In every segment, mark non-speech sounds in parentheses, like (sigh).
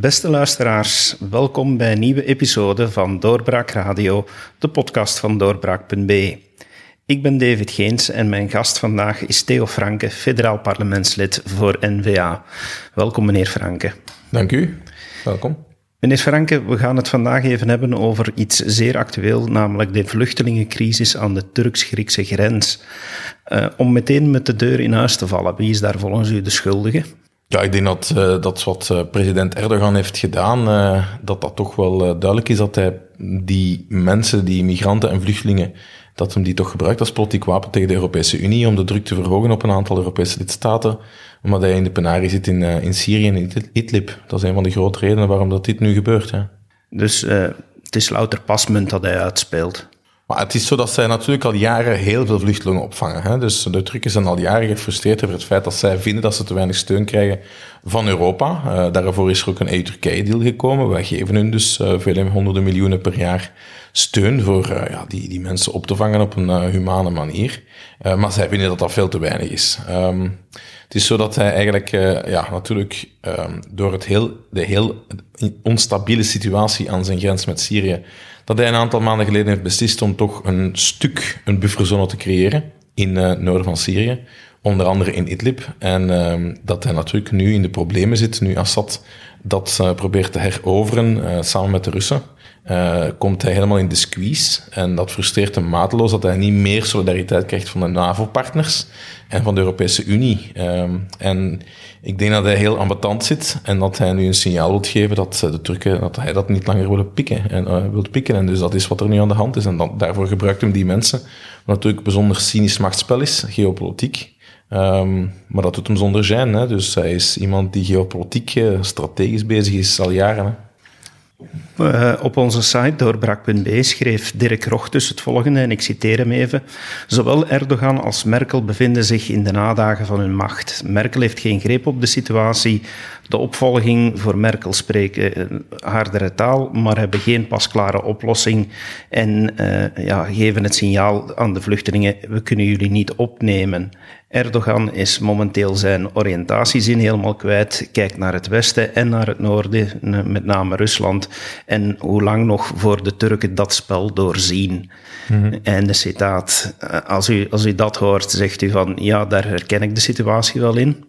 Beste luisteraars, welkom bij een nieuwe episode van Doorbraak Radio, de podcast van doorbraak.be. Ik ben David Geens en mijn gast vandaag is Theo Franke, federaal parlementslid voor NVA. Welkom meneer Franke. Dank u, welkom. Meneer Franke, we gaan het vandaag even hebben over iets zeer actueel, namelijk de vluchtelingencrisis aan de Turks-Griekse grens. Uh, om meteen met de deur in huis te vallen, wie is daar volgens u de schuldige? Ja, ik denk dat, uh, dat wat uh, president Erdogan heeft gedaan, uh, dat dat toch wel duidelijk is dat hij die mensen, die migranten en vluchtelingen, dat hem die toch gebruikt als politiek wapen tegen de Europese Unie om de druk te verhogen op een aantal Europese lidstaten, omdat hij in de penarie zit in, in Syrië en in Idlib. Dat is een van de grote redenen waarom dat dit nu gebeurt. Hè. Dus het is louter pasmunt dat hij uitspeelt. Maar het is zo dat zij natuurlijk al jaren heel veel vluchtelingen opvangen. Hè? Dus de Turken zijn al jaren gefrustreerd over het feit dat zij vinden dat ze te weinig steun krijgen van Europa. Uh, daarvoor is er ook een EU-Turkije-deal gekomen. Wij geven hun dus uh, vele honderden miljoenen per jaar steun voor uh, ja, die, die mensen op te vangen op een humane manier. maar zij vinden dat dat veel te weinig is. Um, het is zo dat hij eigenlijk, ja, natuurlijk, um, door het heel, de heel onstabiele situatie aan zijn grens met Syrië dat hij een aantal maanden geleden heeft beslist om toch een stuk, een bufferzone te creëren in uh, het noorden van Syrië, onder andere in Idlib. En uh, dat hij natuurlijk nu in de problemen zit, nu Assad dat uh, probeert te heroveren uh, samen met de Russen. Uh, komt hij helemaal in de squeeze. En dat frustreert hem mateloos dat hij niet meer solidariteit krijgt van de NAVO-partners en van de Europese Unie. Um, en ik denk dat hij heel ambetant zit en dat hij nu een signaal wil geven dat de Turken dat hij dat niet langer willen pikken en uh, wil pikken. En dus dat is wat er nu aan de hand is. En daarvoor gebruikt hem die mensen. Wat natuurlijk bijzonder cynisch machtsspel is, geopolitiek. Um, maar dat doet hem zonder zijn. Hè. Dus hij is iemand die geopolitiek uh, strategisch bezig is al jaren. Hè. Uh, op onze site doorbraak.be schreef Dirk Rochtus het volgende, en ik citeer hem even. Zowel Erdogan als Merkel bevinden zich in de nadagen van hun macht. Merkel heeft geen greep op de situatie. De opvolging voor Merkel spreken uh, hardere taal, maar hebben geen pasklare oplossing en ja, geven het signaal aan de vluchtelingen, we kunnen jullie niet opnemen. Erdogan is momenteel zijn oriëntatiezin helemaal kwijt, kijkt naar het westen en naar het noorden, met name Rusland. En hoe lang nog voor de Turken dat spel doorzien? Mm En de citaat, als u, als u dat hoort, zegt u van ja, daar herken ik de situatie wel in.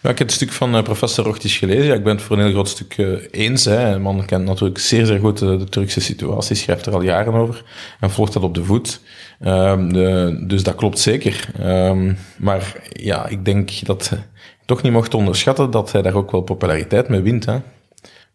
Ja, ik heb het stuk van uh, professor Rochtis gelezen. Ja, ik ben het voor een heel groot stuk uh, eens. Hè. Een man kent natuurlijk zeer, zeer goed uh, de Turkse situatie, schrijft er al jaren over en volgt dat op de voet. Um, de, dus dat klopt zeker. Um, maar ja, ik denk dat je toch niet mocht onderschatten dat hij daar ook wel populariteit mee wint. Hè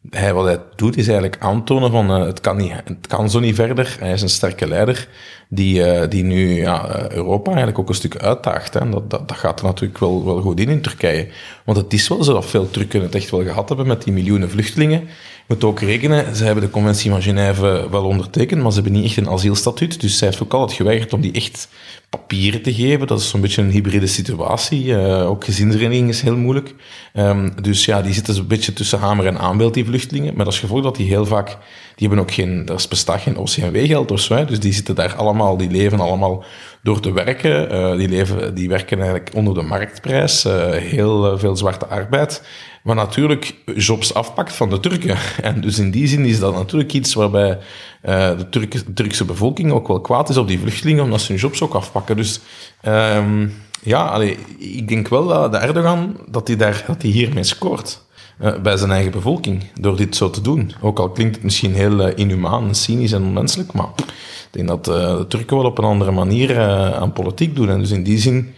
hij, wat hij doet is eigenlijk aantonen van uh, het, kan niet, het kan zo niet verder. Hij is een sterke leider die, uh, die nu ja, eh, Europa eigenlijk ook een stuk uitdaagt. Hè. Dat, dat, dat gaat er natuurlijk wel, wel goed in in Turkije. Want het is wel zo dat veel Turken het echt wel gehad hebben met die miljoenen vluchtelingen. Je moet ook rekenen, ze hebben de conventie van Genève wel ondertekend, maar ze hebben niet echt een asielstatuut. Dus zij heeft ook altijd geweigerd om die echt papieren te geven. Dat is zo'n beetje een hybride situatie. Uh, ook gezinshereniging is heel moeilijk. Um, dus ja, die zitten zo'n beetje tussen hamer en aanbeeld, die vluchtelingen. Maar is gevolg dat die heel vaak, die hebben ook geen, er bestaat geen OCMW-geld of zo. Dus die zitten daar allemaal, die leven allemaal door te werken. Uh, die, leven, die werken eigenlijk onder de marktprijs. Uh, heel veel zwarte arbeid. Maar natuurlijk jobs afpakt van de Turken. (laughs) En dus in die zin is dat natuurlijk iets waarbij uh, de, Turk, Turkse bevolking ook wel kwaad is op die vluchtelingen, omdat ze hun jobs ook afpakken. Dus um, ja, ik denk wel dat de Erdogan, dat hij, daar, dat hij hiermee scoort. Uh, bij zijn eigen bevolking, door dit zo te doen. Ook al klinkt het misschien heel uh, inhumaan, cynisch en onmenselijk, maar ik denk dat de Turken wel op een andere manier aan politiek doen. En dus in die zin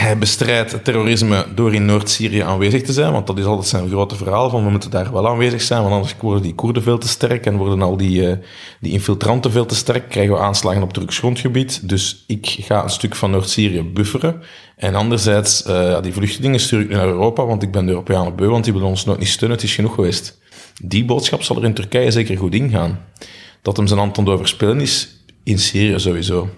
hij bestrijdt terrorisme door in Noord-Syrië aanwezig te zijn, want dat is altijd zijn grote verhaal van we moeten daar wel aanwezig zijn, want anders worden die Koerden veel te sterk en worden al die, uh, die infiltranten veel te sterk, krijgen we aanslagen op Turks grondgebied. Dus ik ga een stuk van Noord-Syrië bufferen. En anderzijds, uh, die vluchtelingen stuur ik naar Europa, want ik ben de Europeanen beu, want die willen ons nooit niet steunen, het is genoeg geweest. Die boodschap zal er in Turkije zeker goed ingaan. Dat hem zijn hand aan het overspelen is, in Syrië sowieso.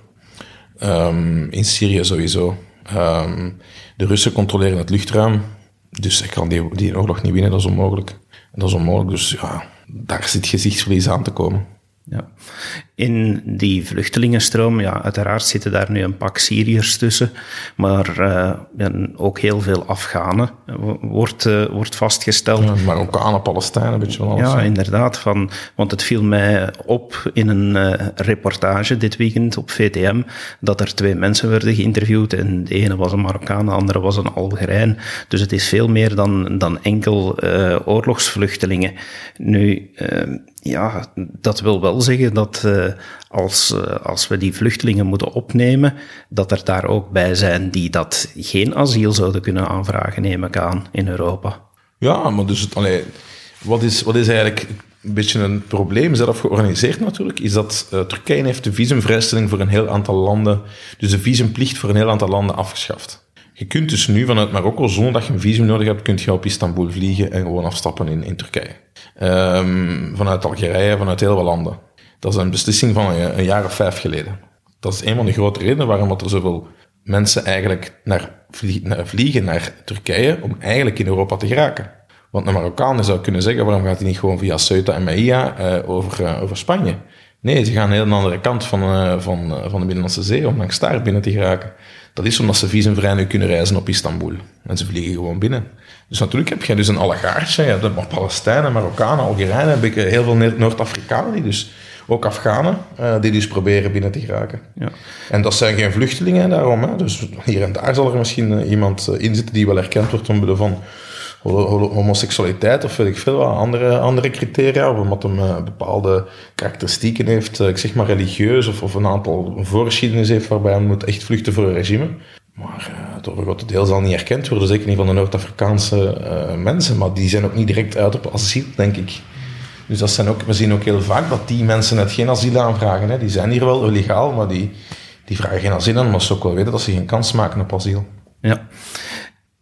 Um, in Syrië sowieso. Um, de Russen controleren het luchtruim, dus ik kan die, die oorlog niet winnen, dat is onmogelijk. Dat is onmogelijk, dus ja, daar zit gezichtsverlies aan te komen. Ja. In die vluchtelingenstroom, ja, uiteraard zitten daar nu een pak Syriërs tussen, maar uh, ook heel veel Afghanen wordt, uh, wordt vastgesteld. Ja, Marokkanen, Palestijnen, een beetje van alles. Ja, inderdaad. Van, want het viel mij op in een uh, reportage dit weekend op VTM dat er twee mensen werden geïnterviewd en de ene was een Marokkaan, de andere was een Algerijn. Dus het is veel meer dan, dan enkel oorlogsvluchtelingen. Nu, ja, dat wil wel zeggen dat uh, als, uh, als we die vluchtelingen moeten opnemen, dat er daar ook bij zijn die dat geen asiel zouden kunnen aanvragen, neem ik aan, in Europa. Ja, maar dus het, allee, wat, is, wat is eigenlijk een beetje een probleem, zelf georganiseerd natuurlijk, is dat uh, Turkije heeft de visumvrijstelling voor een heel aantal landen, dus de visumplicht voor een heel aantal landen afgeschaft. Je kunt dus nu vanuit Marokko, zonder dat je een visum nodig hebt, kunt je op Istanbul vliegen en gewoon afstappen in, in Turkije. Um, vanuit Algerije, vanuit heel veel landen. Dat is een beslissing van een, jaar of vijf geleden. Dat is een van de grote redenen waarom er zoveel mensen eigenlijk naar, naar vliegen naar Turkije om eigenlijk in Europa te geraken. Want een Marokkaan zou kunnen zeggen, waarom gaat hij niet gewoon via Ceuta en Melilla uh, over, uh, over Spanje? Nee, ze gaan hele andere kant van, uh, van, van de Binnenlandse Zee om langs daar binnen te geraken. Dat is omdat ze visumvrij nu kunnen reizen op Istanbul. En ze vliegen gewoon binnen. Dus natuurlijk heb je dus een allegaartje. Ja, de Palestijnen, Marokkanen, Algerijnen. heb ik heel veel Noord-Afrikanen die dus ook Afghanen, uh, die dus proberen binnen te geraken. Ja. En dat zijn geen vluchtelingen daarom. Hè. Dus hier en daar zal er misschien uh, iemand uh, in zitten die wel erkend wordt omwille van homoseksualiteit of weet ik veel wat, andere, andere criteria, of omdat hem uh, bepaalde karakteristieken heeft, ik zeg maar religieus, of, of een aantal voorgeschiedenis heeft waarbij hij moet echt vluchten voor een regime. Maar uh, het overgrote deel zal niet erkend worden, zeker niet van de Noord-Afrikaanse mensen, maar die zijn ook niet direct uit op asiel, denk ik. Dus dat zijn ook, we zien ook heel vaak dat die mensen net geen asiel aanvragen. Hè. Die zijn hier wel illegaal, maar die, die vragen geen asiel aan, maar ze ook wel weten dat ze geen kans maken op asiel. Ja.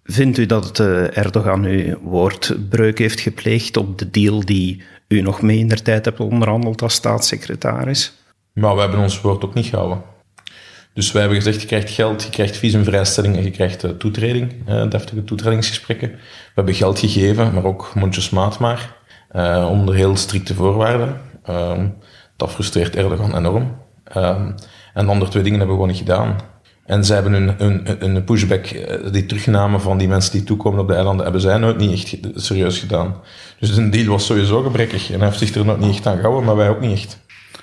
Vindt u dat uh, Erdogan nu woordbreuk heeft gepleegd op de deal die u nog mee in der tijd hebt onderhandeld als staatssecretaris? Maar we hebben ons woord ook niet gehouden. Dus wij hebben gezegd, je krijgt geld, je krijgt visumvrijstelling en je krijgt uh, toetreding, uh, deftige toetredingsgesprekken. We hebben geld gegeven, maar ook mondjesmaat maar, uh, onder heel strikte voorwaarden. Uh, dat frustreert Erdogan enorm. Uh, en de andere twee dingen hebben we gewoon niet gedaan. En zij hebben een, een, een pushback, die terugname van die mensen die toekomen op de eilanden, hebben zij nooit niet echt serieus gedaan. Dus een deal was sowieso gebrekkig en hij heeft zich er nooit niet echt aan gehouden, maar wij ook niet echt.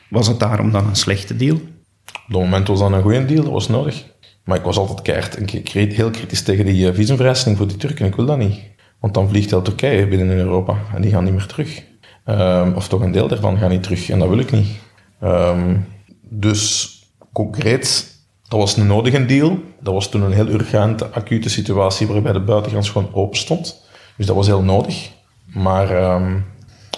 Was het daarom dan een slechte deal? Op dat moment was dat een goede deal, dat was nodig. Maar ik was altijd keihard en heel kritisch tegen die eh, visumvrijstelling voor die Turken. Ik wil dat niet. Want dan vliegt heel Turkije binnen in Europa en die gaan niet meer terug. Um, of toch een deel daarvan gaat niet terug en dat wil ik niet. Um, dus concreet, dat was een nodige deal. Dat was toen een heel urgente, acute situatie waarbij de buitengrens gewoon open stond. Dus dat was heel nodig. Maar um,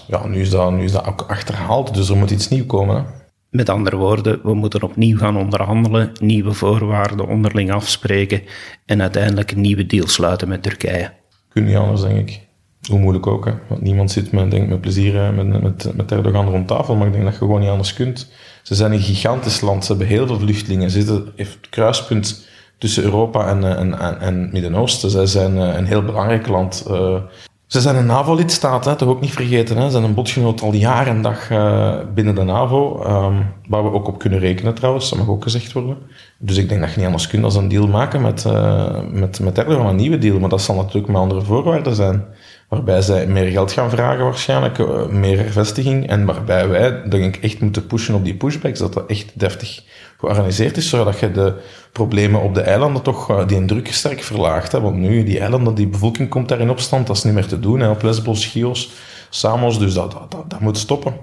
ja, nu, is dat, nu is dat ook achterhaald, dus er moet iets nieuws komen. Met andere woorden, we moeten opnieuw gaan onderhandelen, nieuwe voorwaarden onderling afspreken en uiteindelijk een nieuwe deal sluiten met Turkije. Kun niet anders, denk ik. Hoe moeilijk ook, hè? want niemand zit met, denk, met plezier met, met, met Erdogan rond tafel, maar ik denk dat je gewoon niet anders kunt. Ze zijn een gigantisch land, ze hebben heel veel vluchtelingen, ze zitten heeft het kruispunt tussen Europa en, en, en, en Midden-Oosten. Zij zijn eh, een heel belangrijk land. Uh, ze zijn een NAVO-lidstaat, toch ook niet vergeten. Hè. Ze zijn een bondgenoot al jaren en dag uh, binnen de NAVO, um, waar we ook op kunnen rekenen trouwens, dat mag ook gezegd worden. Dus ik denk dat je niet anders kunt dan een deal maken met, uh, met, met Erdogan, een nieuwe deal. Maar dat zal natuurlijk met andere voorwaarden zijn. Waarbij zij meer geld gaan vragen waarschijnlijk, uh, meer vestiging. En waarbij wij, denk ik, echt moeten pushen op die pushbacks, dat dat echt deftig georganiseerd is, zodat je de problemen op de eilanden toch uh, die druk sterk verlaagt. Hè? Want nu, die eilanden, die bevolking komt daar in opstand, dat is niet meer te doen. Hè? Op Lesbos, Chios, Samos, dus dat, dat, dat, dat moet stoppen.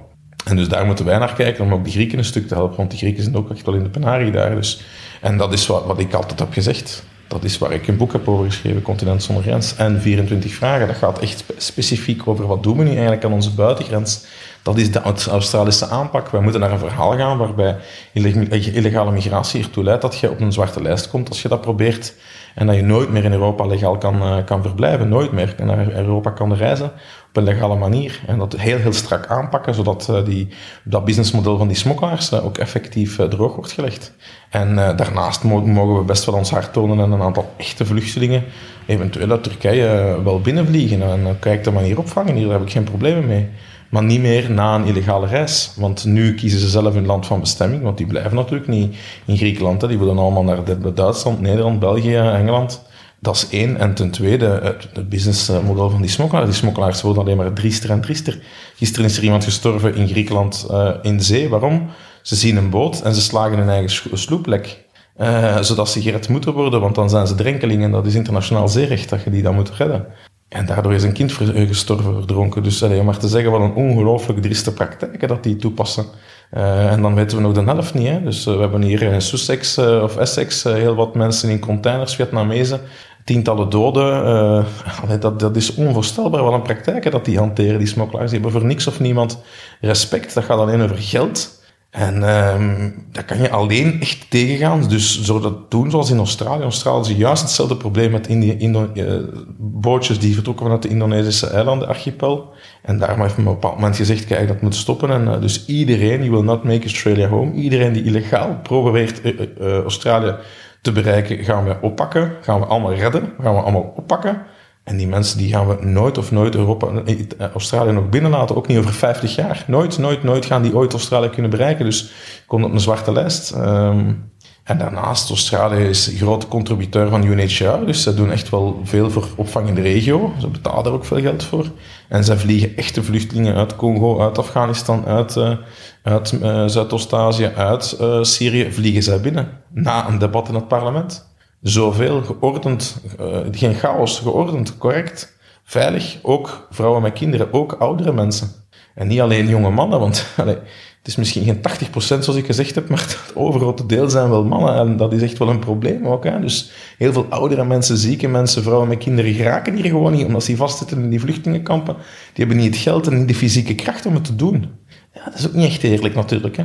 En dus daar moeten wij naar kijken om ook de Grieken een stuk te helpen, want die Grieken zijn ook echt wel in de penarie daar. Dus. En dat is wat, wat ik altijd heb gezegd. Dat is waar ik een boek heb over geschreven, Continent zonder grens. En 24 vragen. Dat gaat echt specifiek over wat doen we nu eigenlijk aan onze buitengrens. Dat is de Australische aanpak. Wij moeten naar een verhaal gaan waarbij illegale migratie ertoe leidt dat je op een zwarte lijst komt als je dat probeert. En dat je nooit meer in Europa legaal kan, uh, kan verblijven. Nooit meer naar Europa kan reizen. Op een legale manier. En dat heel, heel strak aanpakken, zodat uh, die, dat businessmodel van die smokkelaars uh, ook effectief droog wordt gelegd. En daarnaast mogen we best wel ons hart tonen en een aantal echte vluchtelingen eventueel uit Turkije wel binnenvliegen. En dan kan ik de manier opvangen hier, heb ik geen problemen mee. Maar niet meer na een illegale reis. Want nu kiezen ze zelf hun land van bestemming, want die blijven natuurlijk niet in Griekenland. Hè. Die willen allemaal naar Duitsland, Nederland, België, Engeland. Dat is één. En ten tweede, het, businessmodel van die smokkelaars. Die smokkelaars worden alleen maar driester en driester. Gisteren is er iemand gestorven in Griekenland uh, in zee. Waarom? Ze zien een boot en ze slagen hun eigen sloep lek. Uh, zodat ze gered moeten worden, want dan zijn ze drenkelingen. En dat is internationaal zeerecht dat je die dan moet redden. En daardoor is een kind gestorven, verdronken. Dus allee, maar te zeggen wat een ongelooflijk drieste praktijken dat die toepassen. Uh, en dan weten we nog de helft niet. Hè? Dus uh, we hebben hier in Sussex of Essex heel wat mensen in containers, Vietnamezen, tientallen doden. (laughs) Dat, dat is onvoorstelbaar wat een praktijken dat die hanteren, die smokkelaars. Die hebben voor niks of niemand respect. Dat gaat alleen over geld. En um, dat kan je alleen echt tegengaan. Dus zo dat doen zoals in Australië. Australië is juist hetzelfde probleem met Indi Indo uh, bootjes die vertrokken vanuit de Indonesische eilanden, archipel. En daarom heeft men op een bepaald moment gezegd, kijk, dat moet stoppen. En uh, dus iedereen, you will not make Australia home, iedereen die illegaal probeert uh, Australië te bereiken, gaan we oppakken. Gaan we allemaal redden, gaan we allemaal oppakken. En die mensen die gaan we nooit of nooit Europa, eh, Australië nog binnenlaten, ook niet over 50 jaar. Nooit, nooit, nooit gaan die ooit Australië kunnen bereiken. Dus komt op een zwarte lijst. Um, en daarnaast, Australië is een grote contributeur van UNHCR, dus ze doen echt wel veel voor opvang in de regio. Ze betalen daar ook veel geld voor. En ze vliegen echte vluchtelingen uit Congo, uit Afghanistan, uit, uh, uit uh, Zuidoost-Azië, uit Syrië, vliegen zij binnen. Na een debat in het parlement zoveel geordend, uh, geen chaos, geordend, correct, veilig. Ook vrouwen met kinderen, ook oudere mensen. En niet alleen jonge mannen, want (laughs) het is misschien geen 80% zoals ik gezegd heb, maar (laughs) het overgrote deel zijn wel mannen. En dat is echt wel een probleem ook. Hè? Dus heel veel oudere mensen, zieke mensen, vrouwen met kinderen geraken hier gewoon niet, omdat ze vastzitten in die vluchtelingenkampen. Die hebben niet het geld en niet de fysieke kracht om het te doen. Ja, dat is ook niet echt eerlijk natuurlijk. Hè?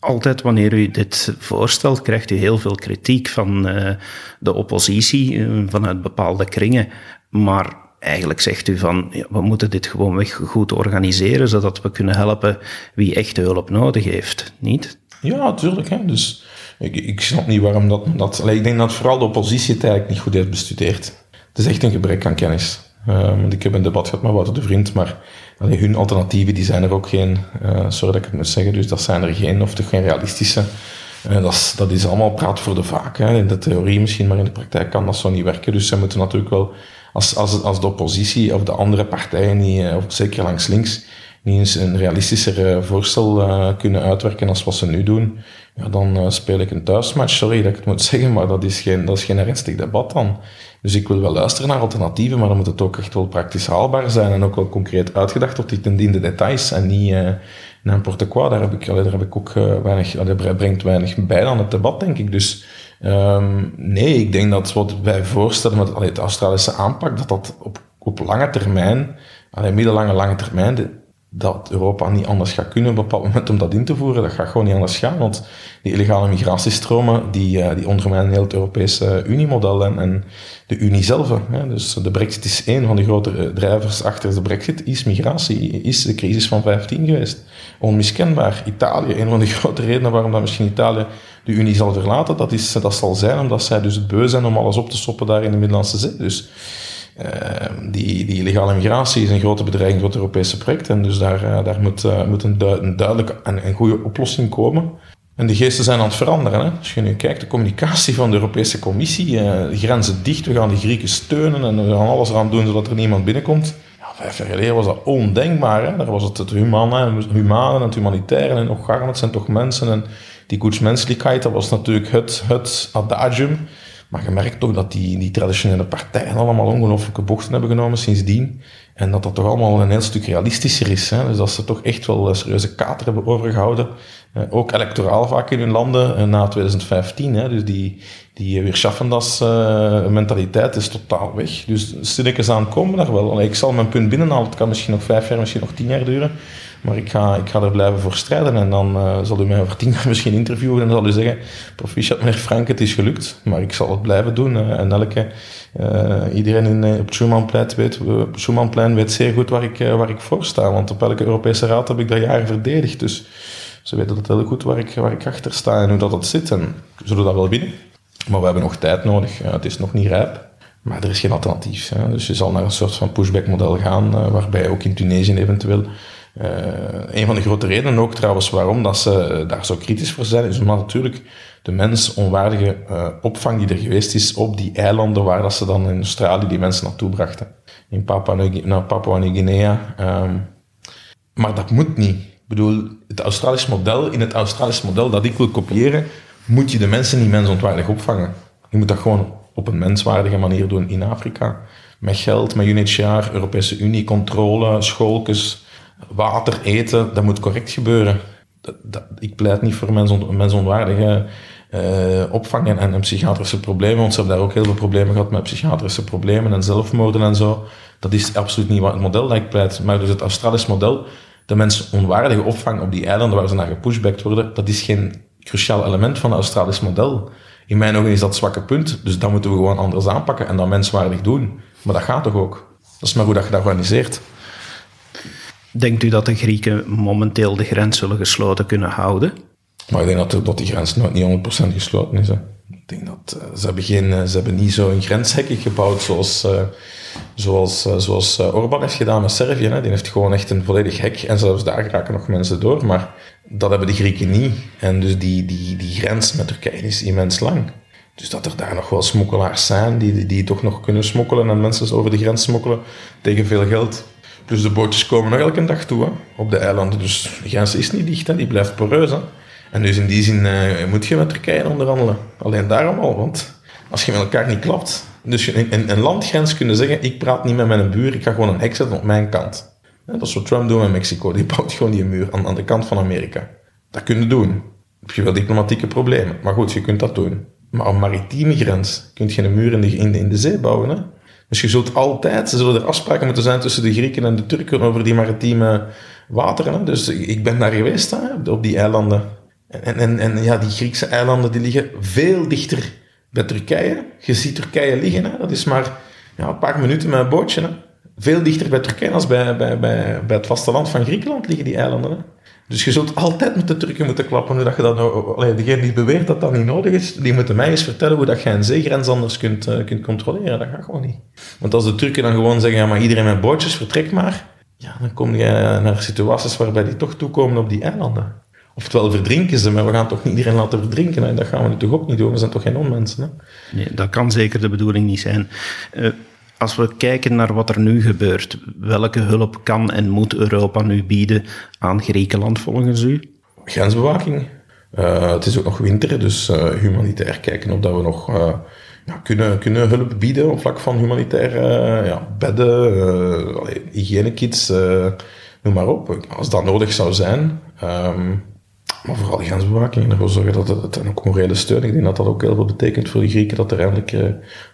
Altijd wanneer u dit voorstelt, krijgt u heel veel kritiek van uh, de oppositie, uh, vanuit bepaalde kringen. Maar eigenlijk zegt u van, ja, we moeten dit gewoon weg goed organiseren, zodat we kunnen helpen wie echt hulp nodig heeft, niet? Ja, natuurlijk. Hè. Dus ik, snap niet waarom dat... dat ik denk dat vooral de oppositie het eigenlijk niet goed heeft bestudeerd. Het is echt een gebrek aan kennis. Uh, want ik heb een debat gehad met Wouter de Vriend, maar hun alternatieven die zijn er ook geen. Uh, sorry dat ik het moet zeggen, dus dat zijn er geen, of toch geen realistische. Uh, dat, is, dat is allemaal praat voor de vaak. Hè. In de theorie misschien, maar in de praktijk kan dat zo niet werken. Dus ze moeten natuurlijk wel, als, als, als de oppositie of de andere partijen, niet, of zeker langs links, niet eens een realistischer voorstel kunnen uitwerken als wat ze nu doen, ja, dan speel ik een thuismatch. Sorry dat ik het moet (laughs) zeggen, maar dat is geen, dat is geen ernstig debat dan. Dus ik wil wel luisteren naar alternatieven, maar dan moet het ook echt wel praktisch haalbaar zijn en ook wel concreet uitgedacht tot in de details en niet uh, naar een Daar heb ik, allee, daar heb ik ook uh, weinig, allee, brengt weinig bij aan het debat, denk ik. Dus um, nee, ik denk dat wat wij voorstellen met allee, de Australische aanpak, dat dat op, op lange termijn, allee, middellange, lange termijn, dat Europa niet anders gaat kunnen op een bepaald moment om dat in te voeren. Dat gaat gewoon niet anders gaan, want die illegale migratiestromen, die, uh, die ondermijnen heel het Europese Uniemodel en, en de Unie zelf. Hè. Dus de brexit is één van de grote drijvers achter de brexit, is migratie, is de crisis van 15 geweest. Onmiskenbaar. Italië, een van de (laughs) grote redenen waarom dat misschien Italië de Unie zal verlaten, dat, is, dat zal zijn omdat zij dus beu zijn om alles op te stoppen daar in de Middellandse Zee. Dus die, die illegale migratie is een grote bedreiging voor het Europese project. En dus daar, uh, daar moet, moet een, du een, duidelijke en een goede oplossing komen. En de geesten zijn aan het veranderen. Hè? Als je nu kijkt, de communicatie van de Europese Commissie, de grenzen dicht, we gaan de Grieken steunen en we gaan alles eraan doen zodat er niemand binnenkomt. Ja, vijf jaar geleden was dat ondenkbaar. Hè? Daar was het het humane, en het humanitaire en nog garm, het zijn toch mensen. En die goedsmenselijkheid, dat was natuurlijk het, het adagium. Maar je merkt toch dat die, die traditionele partijen allemaal ongelooflijke bochten hebben genomen sindsdien. En dat dat toch allemaal een heel stuk realistischer is. Hè? Dus dat ze toch echt wel serieuze kater hebben overgehouden uh, ook electoraal vaak in hun landen uh, na 2015. Hè, dus die, die Weerschaffendas uh, mentaliteit is totaal weg. Dus stilletjes aan komen daar wel. Ik zal mijn punt binnenhalen. Het kan misschien nog vijf jaar, misschien nog tien jaar duren. Maar ik ga, ik ga er blijven voor strijden. En dan zal u mij over tien jaar (laughs) misschien interviewen. En dan zal u zeggen, proficiat meneer Frank, het is gelukt. Maar ik zal het blijven doen. en elke, iedereen in, op het Schumannplein weet, weet zeer goed waar ik, waar ik voor sta. Want op elke Europese raad heb ik dat jaren verdedigd. Dus ze weten dat heel goed waar ik, waar ik achter sta en hoe dat, dat zit. En zullen dat wel winnen. Maar we hebben nog tijd nodig. het is nog niet rijp. Maar er is geen alternatief. Hè. Dus je zal naar een soort van pushback-model gaan, uh, waarbij ook in Tunesië eventueel. Uh, een van de grote redenen ook trouwens waarom dat ze daar zo kritisch voor zijn, is omdat natuurlijk de mens onwaardige uh, opvang die er geweest is op die eilanden waar dat ze dan in Australië die mensen naartoe brachten. In Papua-Nieuw-Guinea. Um, maar dat moet niet bedoel, het Australisch model, in het Australisch model dat ik wil kopiëren, moet je de mensen niet mensontwaardig opvangen. Je moet dat gewoon op een menswaardige manier doen in Afrika. Met geld, met UNHCR, Europese Unie, controle, schoolkes, water, eten, dat moet correct gebeuren. Dat, ik pleit niet voor mensont, mensonwaardige uh, opvang en, psychiatrische problemen, want ze hebben daar ook heel veel problemen gehad met psychiatrische problemen en zelfmoorden en zo. Dat is absoluut niet wat het model dat ik pleit. Maar dus het Australisch model de mensen onwaardige opvang op die eilanden waar ze naar gepushbacked worden, dat is geen cruciaal element van het Australisch model. In mijn ogen is dat zwakke punt, dus dat moeten we gewoon anders aanpakken en dat menswaardig doen. Maar dat gaat toch ook? Dat is maar hoe dat je. Denkt u dat de Grieken momenteel de grens zullen gesloten kunnen houden? Maar ik denk dat, die grens nooit niet 100% gesloten is. Ik denk dat uh, ze, hebben uh, ze hebben niet zo'n grenshekken gebouwd zoals, uh, zoals, zoals Orbán heeft gedaan met Servië. Hè. Die heeft gewoon echt een volledig hek en zelfs daar raken nog mensen door. Maar dat hebben de Grieken niet. En dus die, die, die grens met Turkije is immens lang. Dus dat er daar nog wel smokkelaars zijn die, die toch nog kunnen smokkelen en mensen over de grens smokkelen tegen veel geld. Plus de bootjes komen nog elke dag toe hè, op de eilanden. Dus de grens is niet dicht, hè, die blijft poreus. Hè. En dus in die zin uh, moet je met Turkije onderhandelen. Alleen daarom al, want als je met elkaar niet klapt. Dus je in, een landgrens kunnen zeggen: ik praat niet met mijn buur, ik ga gewoon een hek zetten op mijn kant. dat is wat Trump doet met Mexico. Die (laughs) bouwt gewoon die muur aan, de kant van Amerika. Dat kun je doen. Heb je wel diplomatieke problemen, maar goed, je kunt dat doen. Maar op maritieme grens kun je een muur in de, in de, in de zee bouwen. Hè? Dus je zult altijd, zullen er afspraken moeten zijn tussen de Grieken en de Turken over die maritieme wateren. Hè? Dus ik ben daar geweest hè, op die eilanden. En, en, en ja, die Griekse eilanden die liggen veel dichter bij Turkije. Je ziet Turkije liggen, hè? dat is maar ja, een paar minuten met een bootje. Hè? Veel dichter bij Turkije als bij, bij, bij, bij het vasteland van Griekenland liggen die eilanden. Hè? Dus je zult altijd met de Turken moeten klappen. Hoe je dat nou, degene die beweert dat dat niet nodig is, die moeten mij eens vertellen hoe dat je een zeegrens anders kunt, uh, kunt controleren. Dat gaat gewoon niet. Want als de Turken dan gewoon zeggen, ja, maar iedereen met bootjes, vertrek maar. Ja, dan kom je naar situaties waarbij die toch toekomen op die eilanden. Oftewel verdrinken ze, maar we gaan toch niet iedereen laten verdrinken. Hè? Dat gaan we toch ook niet doen. We zijn toch geen onmensen. Hè? Nee, dat kan zeker de bedoeling niet zijn. Uh, als we kijken naar wat er nu gebeurt, welke hulp kan en moet Europa nu bieden aan Griekenland volgens u? Grensbewaking. Uh, het is ook nog winter, dus uh, humanitair kijken of dat we nog ja, kunnen, kunnen hulp bieden op vlak van humanitair ja, bedden, hygiënekits, noem maar op. Als dat nodig zou zijn. Um, maar vooral grensbewaking en ervoor zorgen dat het, en ook morele steun. Ik denk dat dat ook heel veel betekent voor de Grieken, dat er eindelijk uh,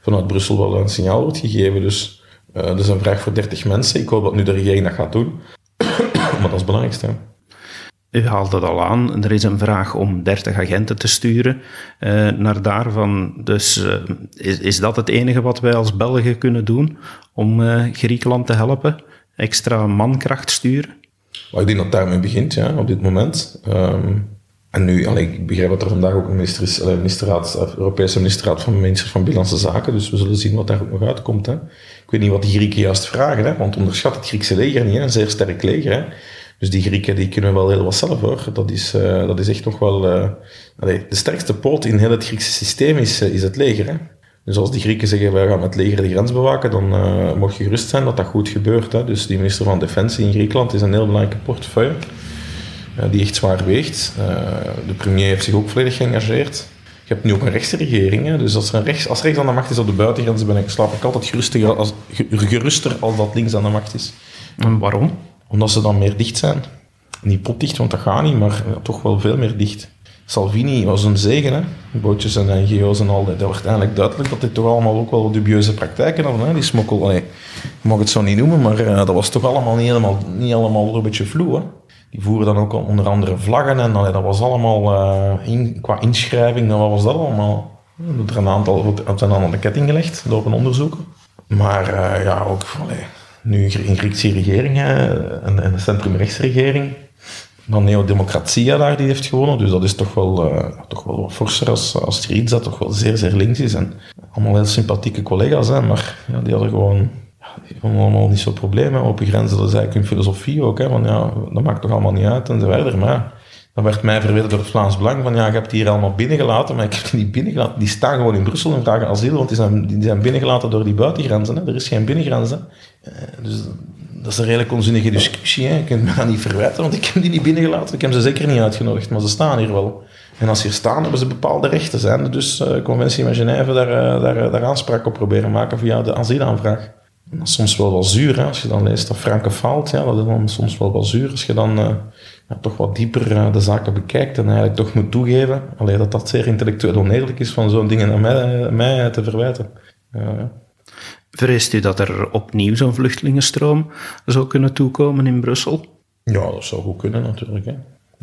vanuit Brussel wel een signaal wordt gegeven. Dus uh, dat is een vraag voor 30 mensen. Ik hoop dat nu de regering dat gaat doen. (coughs) maar dat is het belangrijkste. U haalt het al aan. Er is een vraag om 30 agenten te sturen uh, naar daarvan. Dus is, is dat het enige wat wij als Belgen kunnen doen om Griekenland te helpen? Extra mankracht sturen? Maar ik denk dat daarmee begint, ja, op dit moment. Um, en nu, allee, ik begrijp dat er vandaag ook een minister is, allee, ministerraad, Europese ministerraad van minister van Binnenlandse Zaken, dus we zullen zien wat daar ook nog uitkomt. Hè. Ik weet niet wat die Grieken juist vragen, hè, want onderschat het Griekse leger niet, hè, een zeer sterk leger. Hè. Dus die Grieken die kunnen wel heel wat zelf hoor. Dat is, uh, dat is echt nog wel. Uh, de sterkste poot in heel het Griekse systeem is, is het leger. Hè. Dus als die Grieken zeggen, wij gaan met het leger de grens bewaken, dan uh, mag je gerust zijn dat dat goed gebeurt. Hè. Dus die minister van Defensie in Griekenland is een heel belangrijke portefeuille, uh, die echt zwaar weegt. Uh, de premier heeft zich ook volledig geëngageerd. Je hebt nu ook een rechtse regering, hè. dus als, er een rechts, als rechts aan de macht is op de buitengrenzen, ben ik, slaap ik altijd geruster als, geruster als dat links aan de macht is. En waarom? Omdat ze dan meer dicht zijn. niet potdicht, want dat gaat niet, maar toch wel veel meer dicht. Salvini was een zegen, hè. Bootjes en NGO's en al dat. Dat werd eigenlijk duidelijk dat dit toch allemaal ook wel dubieuze praktijken hadden, hè. Die smokkel, allee, ik mag het zo niet noemen, maar uh, dat was toch allemaal niet helemaal, niet allemaal een beetje vloe, hè. Die voeren dan ook onder andere vlaggen en dat was allemaal, uh, in, qua inschrijving, dan was dat allemaal. Er een aantal aan de ketting gelegd door een onderzoeker. Maar uh, ja, ook nu een Griekse regering, een, een centrumrechtsregering, dan Neo-Democratia daar die heeft gewonnen. Dus dat is toch wel, uh, toch wel wat forser als, als Syriza, dat toch wel zeer, zeer links is. En allemaal heel sympathieke collega's, hè, maar ja, die hadden gewoon allemaal niet zo'n probleem. Open grenzen, dat is eigenlijk hun filosofie ook. Hè, van, ja, dat maakt toch allemaal niet uit en. Maar dan werd mij verweten door het Vlaams Belang van ja, je hebt die hier allemaal binnengelaten, maar ik heb die niet binnengelaten. Die staan gewoon in Brussel en vragen asiel, want die zijn, die zijn binnengelaten door die buitengrenzen. Hè. Er is geen binnengrens. Hè. Uh, dus dat is een redelijk onzinnige discussie. Hè. Je kunt me dat niet verwijten, want ik heb die niet binnengelaten. Ik heb ze zeker niet uitgenodigd, maar ze staan hier wel. En als ze hier staan, hebben ze bepaalde rechten. Zijn dus uh, conventie van Genève daar, uh, daar, daar aanspraak op proberen maken via de asielaanvraag. En dat is soms wel wel zuur, hè. als je dan leest dat Franke faalt. Ja, dat is soms wel wel zuur als je dan ja, toch wat dieper de zaken bekijkt en eigenlijk toch moet toegeven alleen dat dat zeer intellectueel oneerlijk is van zo'n dingen aan mij, mij te verwijten. ja. Vreest u dat er opnieuw zo'n vluchtelingenstroom zou kunnen toekomen in Brussel? Ja, dat zou goed kunnen natuurlijk. Hè.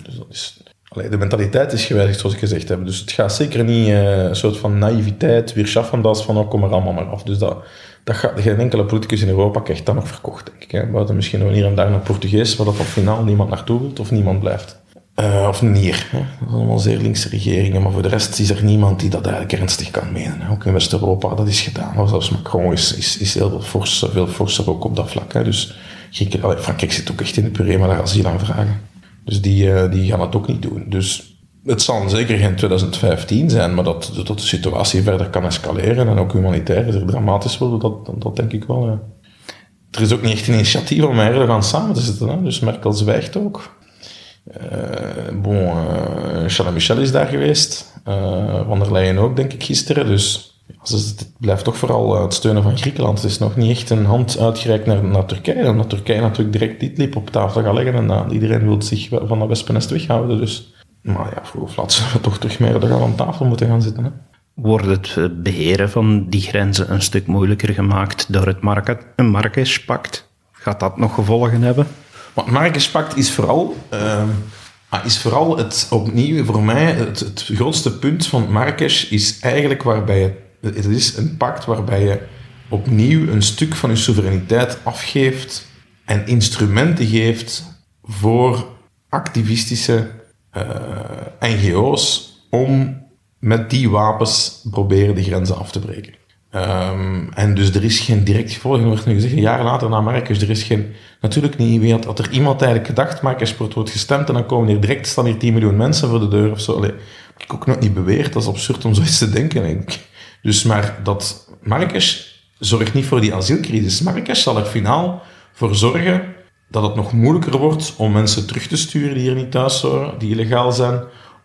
Dus dat is, allee, de mentaliteit is gewijzigd, zoals ik gezegd heb. Dus het gaat zeker niet uh, een soort van naïviteit, weer schaffendas van oh, kom er allemaal maar af. Dus dat, dat gaat, geen enkele politicus in Europa krijgt dat nog verkocht, denk ik. Hè. Buiten misschien nog hier en daar nog Portugees, waar dat op finaal niemand naartoe wilt of niemand blijft. Uh, of Nier. Dat zijn allemaal zeer linkse regeringen, maar voor de rest is er niemand die dat eigenlijk ernstig kan menen. Hè. Ook in West-Europa, dat is gedaan. Zelfs Macron is, is, heel veel forser, ook op dat vlak. Hè. Dus Frankrijk zit ook echt in de puree met asiel aanvragen. Dus die, uh, die gaan het ook niet doen. Dus het zal zeker geen 2015 zijn, maar dat, dat de situatie verder kan escaleren en ook humanitair is er dramatisch worden, dat, dat, dat denk ik wel. Er is ook niet echt een initiatief om met gaan samen te zitten. Hè. Dus Merkel zwijgt ook. Uh, bon, uh, Charles Michel is daar geweest. Uh, Van der Leyen ook, denk ik, gisteren. Dus het blijft toch vooral het steunen van Griekenland. Het is nog niet echt een hand uitgereikt naar, naar Turkije. Omdat Turkije natuurlijk direct dit lip op tafel gaat leggen. En iedereen wil zich van dat wespennest weghouden. Dus, maar ja, vroeg of laat zullen we toch terug meer aan tafel moeten gaan zitten. Hè? Wordt het beheren van die grenzen een stuk moeilijker gemaakt door het Marrakesh-pact? Gaat dat nog gevolgen hebben? Wat Marrakesh-pact is vooral, uh, is vooral het, opnieuw voor mij, het, grootste punt van Marrakesh is eigenlijk waarbij je, het is een pact waarbij je opnieuw een stuk van je soevereiniteit afgeeft en instrumenten geeft voor activistische uh, NGO's om met die wapens proberen de grenzen af te breken. Um, en dus er is geen direct gevolg. Er wordt nu gezegd, een jaar later na Marrakesh, er is geen... Natuurlijk niet, wie had, er iemand eigenlijk gedacht, Marrakesh wordt gestemd en dan komen hier direct, staan hier 10 miljoen mensen voor de deur of zo. Allee, heb ik ook nog niet beweerd, dat is absurd om zoiets te denken, denk ik. Dus, maar dat Marrakesh zorgt niet voor die asielcrisis. Marrakesh zal er finaal voor zorgen dat het nog moeilijker wordt om mensen terug te sturen die hier niet thuis horen, die illegaal zijn,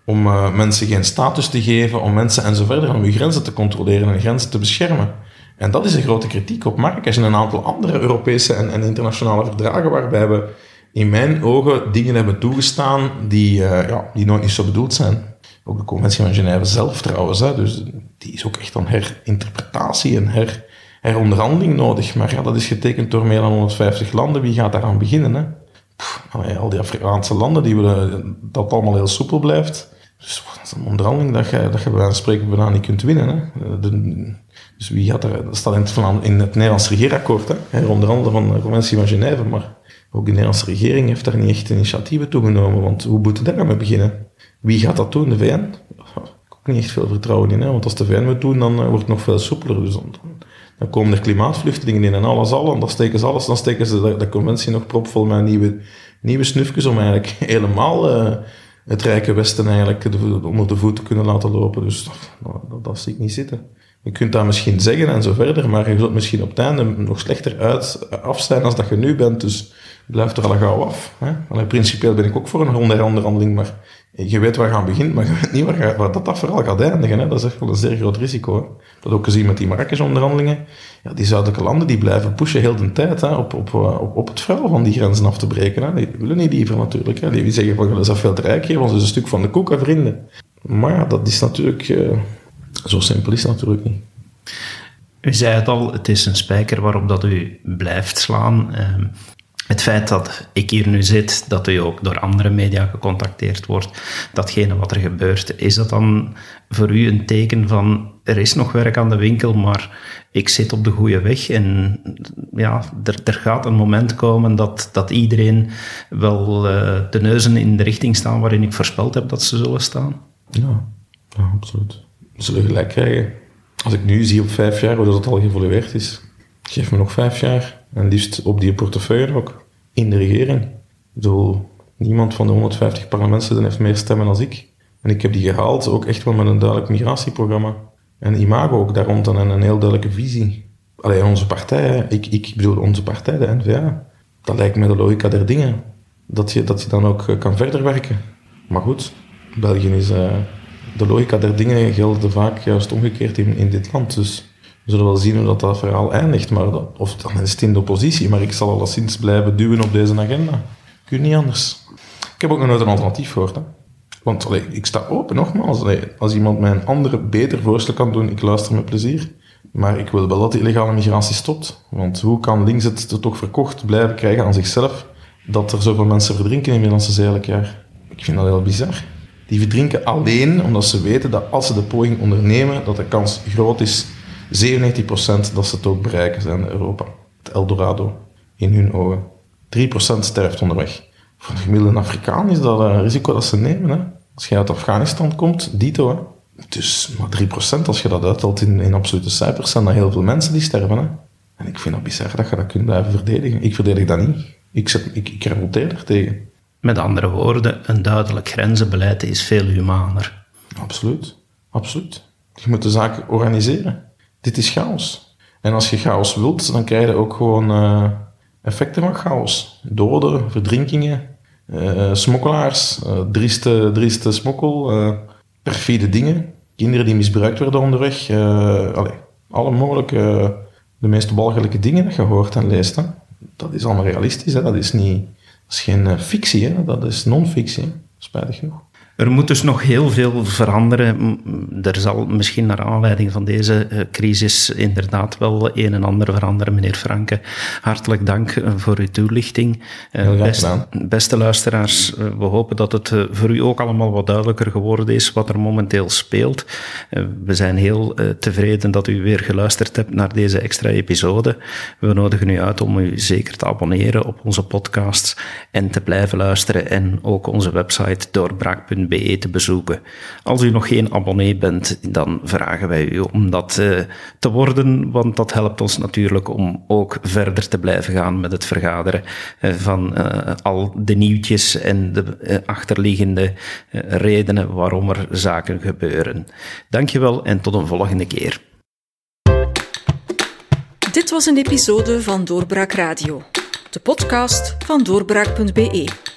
om uh, mensen geen status te geven, om mensen en zo verder, om uw grenzen te controleren en grenzen te beschermen. En dat is een grote kritiek op Marrakesh en een aantal andere Europese en, en internationale verdragen waarbij we in mijn ogen dingen hebben toegestaan die, uh, ja, die nooit niet zo bedoeld zijn. Ook de conventie van Genève zelf trouwens, dus die is ook echt een herinterpretatie en her, heronderhandeling nodig. Maar ja, dat is getekend door meer dan 150 landen. Wie gaat daaraan beginnen? Hè? Al die Afrikaanse landen die willen dat allemaal heel soepel blijft. Dus dat is een onderhandeling dat je, dat je bij spreken bijna niet kunt winnen. Hè. De, dus wie gaat er, dat staat in het, in het Nederlands regeerakkoord, hè, onder andere van de conventie van Genève, maar ook de Nederlandse regering heeft daar niet echt initiatieven toegenomen, want hoe moeten we daar mee beginnen? Wie gaat dat doen, de VN? Ik heb ook niet echt veel vertrouwen in, hè, want als de VN het doen, dan uh, wordt het nog veel soepeler. Dus dan, dan, komen er klimaatvluchtelingen in en alles al, en dan steken ze alles, dan steken ze de, conventie nog propvol met nieuwe, nieuwe snufjes om eigenlijk (laughs) helemaal... het rijke Westen eigenlijk onder de voet kunnen laten lopen. Dus dat, dat, dat zie ik niet zitten. Je kunt dat misschien zeggen en zo verder, maar je zult misschien op het einde nog slechter uit, af zijn als dat je nu bent. Dus blijf er al gauw af. Hè? Allee, principieel ben ik ook voor een onderhandeling, maar je weet waar gaan begint, maar je weet niet waar, dat, dat vooral gaat eindigen. Hè? Dat is echt wel een zeer groot risico. Hè? Dat ook gezien met die Marrakesh-onderhandelingen. Ja, die zuidelijke landen die blijven pushen heel de tijd hè, op, op, op, op het vuil van die grenzen af te breken. Hè? Die willen niet liever natuurlijk. Hè? Die zeggen van, dat is veel te rijk hier, want is een stuk van de koek, vrienden. Maar dat is natuurlijk... Uh, zo simpel is natuurlijk niet. U zei het al, het is een spijker waarop dat u blijft slaan. Ehm, het feit dat ik hier nu zit, dat u ook door andere media gecontacteerd wordt, datgene wat er gebeurt, is dat dan voor u een teken van er is nog werk aan de winkel, maar ik zit op de goede weg en ja, er, er gaat een moment komen dat, dat iedereen wel uh, de neuzen in de richting staan waarin ik voorspeld heb dat ze zullen staan? Ja, ja absoluut. We zullen gelijk krijgen. Als ik nu zie op vijf jaar hoe dat al geëvolueerd is, geef me nog vijf jaar en liefst op die portefeuille ook. In de regering. Ik bedoel, niemand van de 150 parlementsleden heeft meer stemmen dan ik. En ik heb die gehaald, ook echt wel met een duidelijk migratieprogramma. En imago ook daar rond en een heel duidelijke visie. Alleen onze partij, ik, ik bedoel onze partij, de N-VA. Dat lijkt me de logica der dingen. Dat je, dat je dan ook eh, kan verder werken. Maar goed, België is... Uh, de logica der dingen geldt vaak juist omgekeerd in, in dit land. Dus we zullen wel zien hoe dat, verhaal eindigt. Maar of dan is het in de oppositie, maar ik zal alleszins blijven duwen op deze agenda. Kun niet anders. Ik heb ook nog nooit een alternatief gehoord. Want ik sta open, nogmaals. Als iemand mij een andere, beter voorstel kan doen, ik luister met plezier. Maar ik wil wel dat die illegale migratie stopt. Want hoe kan links het toch verkocht blijven krijgen aan zichzelf dat er zoveel mensen verdrinken in Middellandse Zee elk jaar? Ik vind dat heel bizar. Die verdrinken alleen omdat ze weten dat als ze de poging ondernemen, dat de kans groot is 97% dat ze het ook bereiken zijn in Europa. Het Eldorado, in hun ogen. 3% sterft onderweg. Voor een gemiddelde Afrikaan is dat een risico dat ze nemen. Hè? Als je uit Afghanistan komt, dito. Hè? Dus maar 3% als je dat uittelt in, in absolute cijfers, zijn dat heel veel mensen die sterven. Hè? En ik vind dat bizar dat je dat kunt blijven verdedigen. Ik verdedig dat niet. Ik, zet, ik, ik revolteer er tegen. Met andere woorden, een duidelijk grenzenbeleid is veel humaner. Absoluut. Absoluut. Je moet de zaak organiseren dit is chaos. En als je chaos wilt, dan krijg je ook gewoon uh, effecten van chaos. Doden, verdrinkingen, uh, smokkelaars, uh, drieste, drieste smokkel, perfide dingen. Kinderen die misbruikt werden onderweg. Alle mogelijke, de meest walgelijke dingen dat je hoort en leest. Dat is allemaal realistisch. Hè. Dat, is niet, is geen fictie, hè. dat is non-fictie. Spijtig genoeg. Er moet dus nog heel veel veranderen. Er zal misschien naar aanleiding van deze eh, crisis inderdaad wel een en ander veranderen. Meneer Franke, hartelijk dank eh, voor uw toelichting. Eh, best, beste luisteraars, we hopen dat het voor u ook allemaal wat duidelijker geworden is wat er momenteel speelt. We zijn heel tevreden dat u weer geluisterd hebt naar deze extra episode. We nodigen u uit om u zeker te abonneren op onze podcasts en te blijven luisteren en ook onze website doorbraak.nl be te bezoeken. Als u nog geen abonnee bent, dan vragen wij u om dat uh, te worden, want dat helpt ons natuurlijk om ook verder te blijven gaan met het vergaderen uh, van uh, al de nieuwtjes en de achterliggende redenen waarom er zaken gebeuren. Dankjewel en tot een volgende keer. Dit was een episode van Doorbraak Radio, de podcast van doorbraak.be.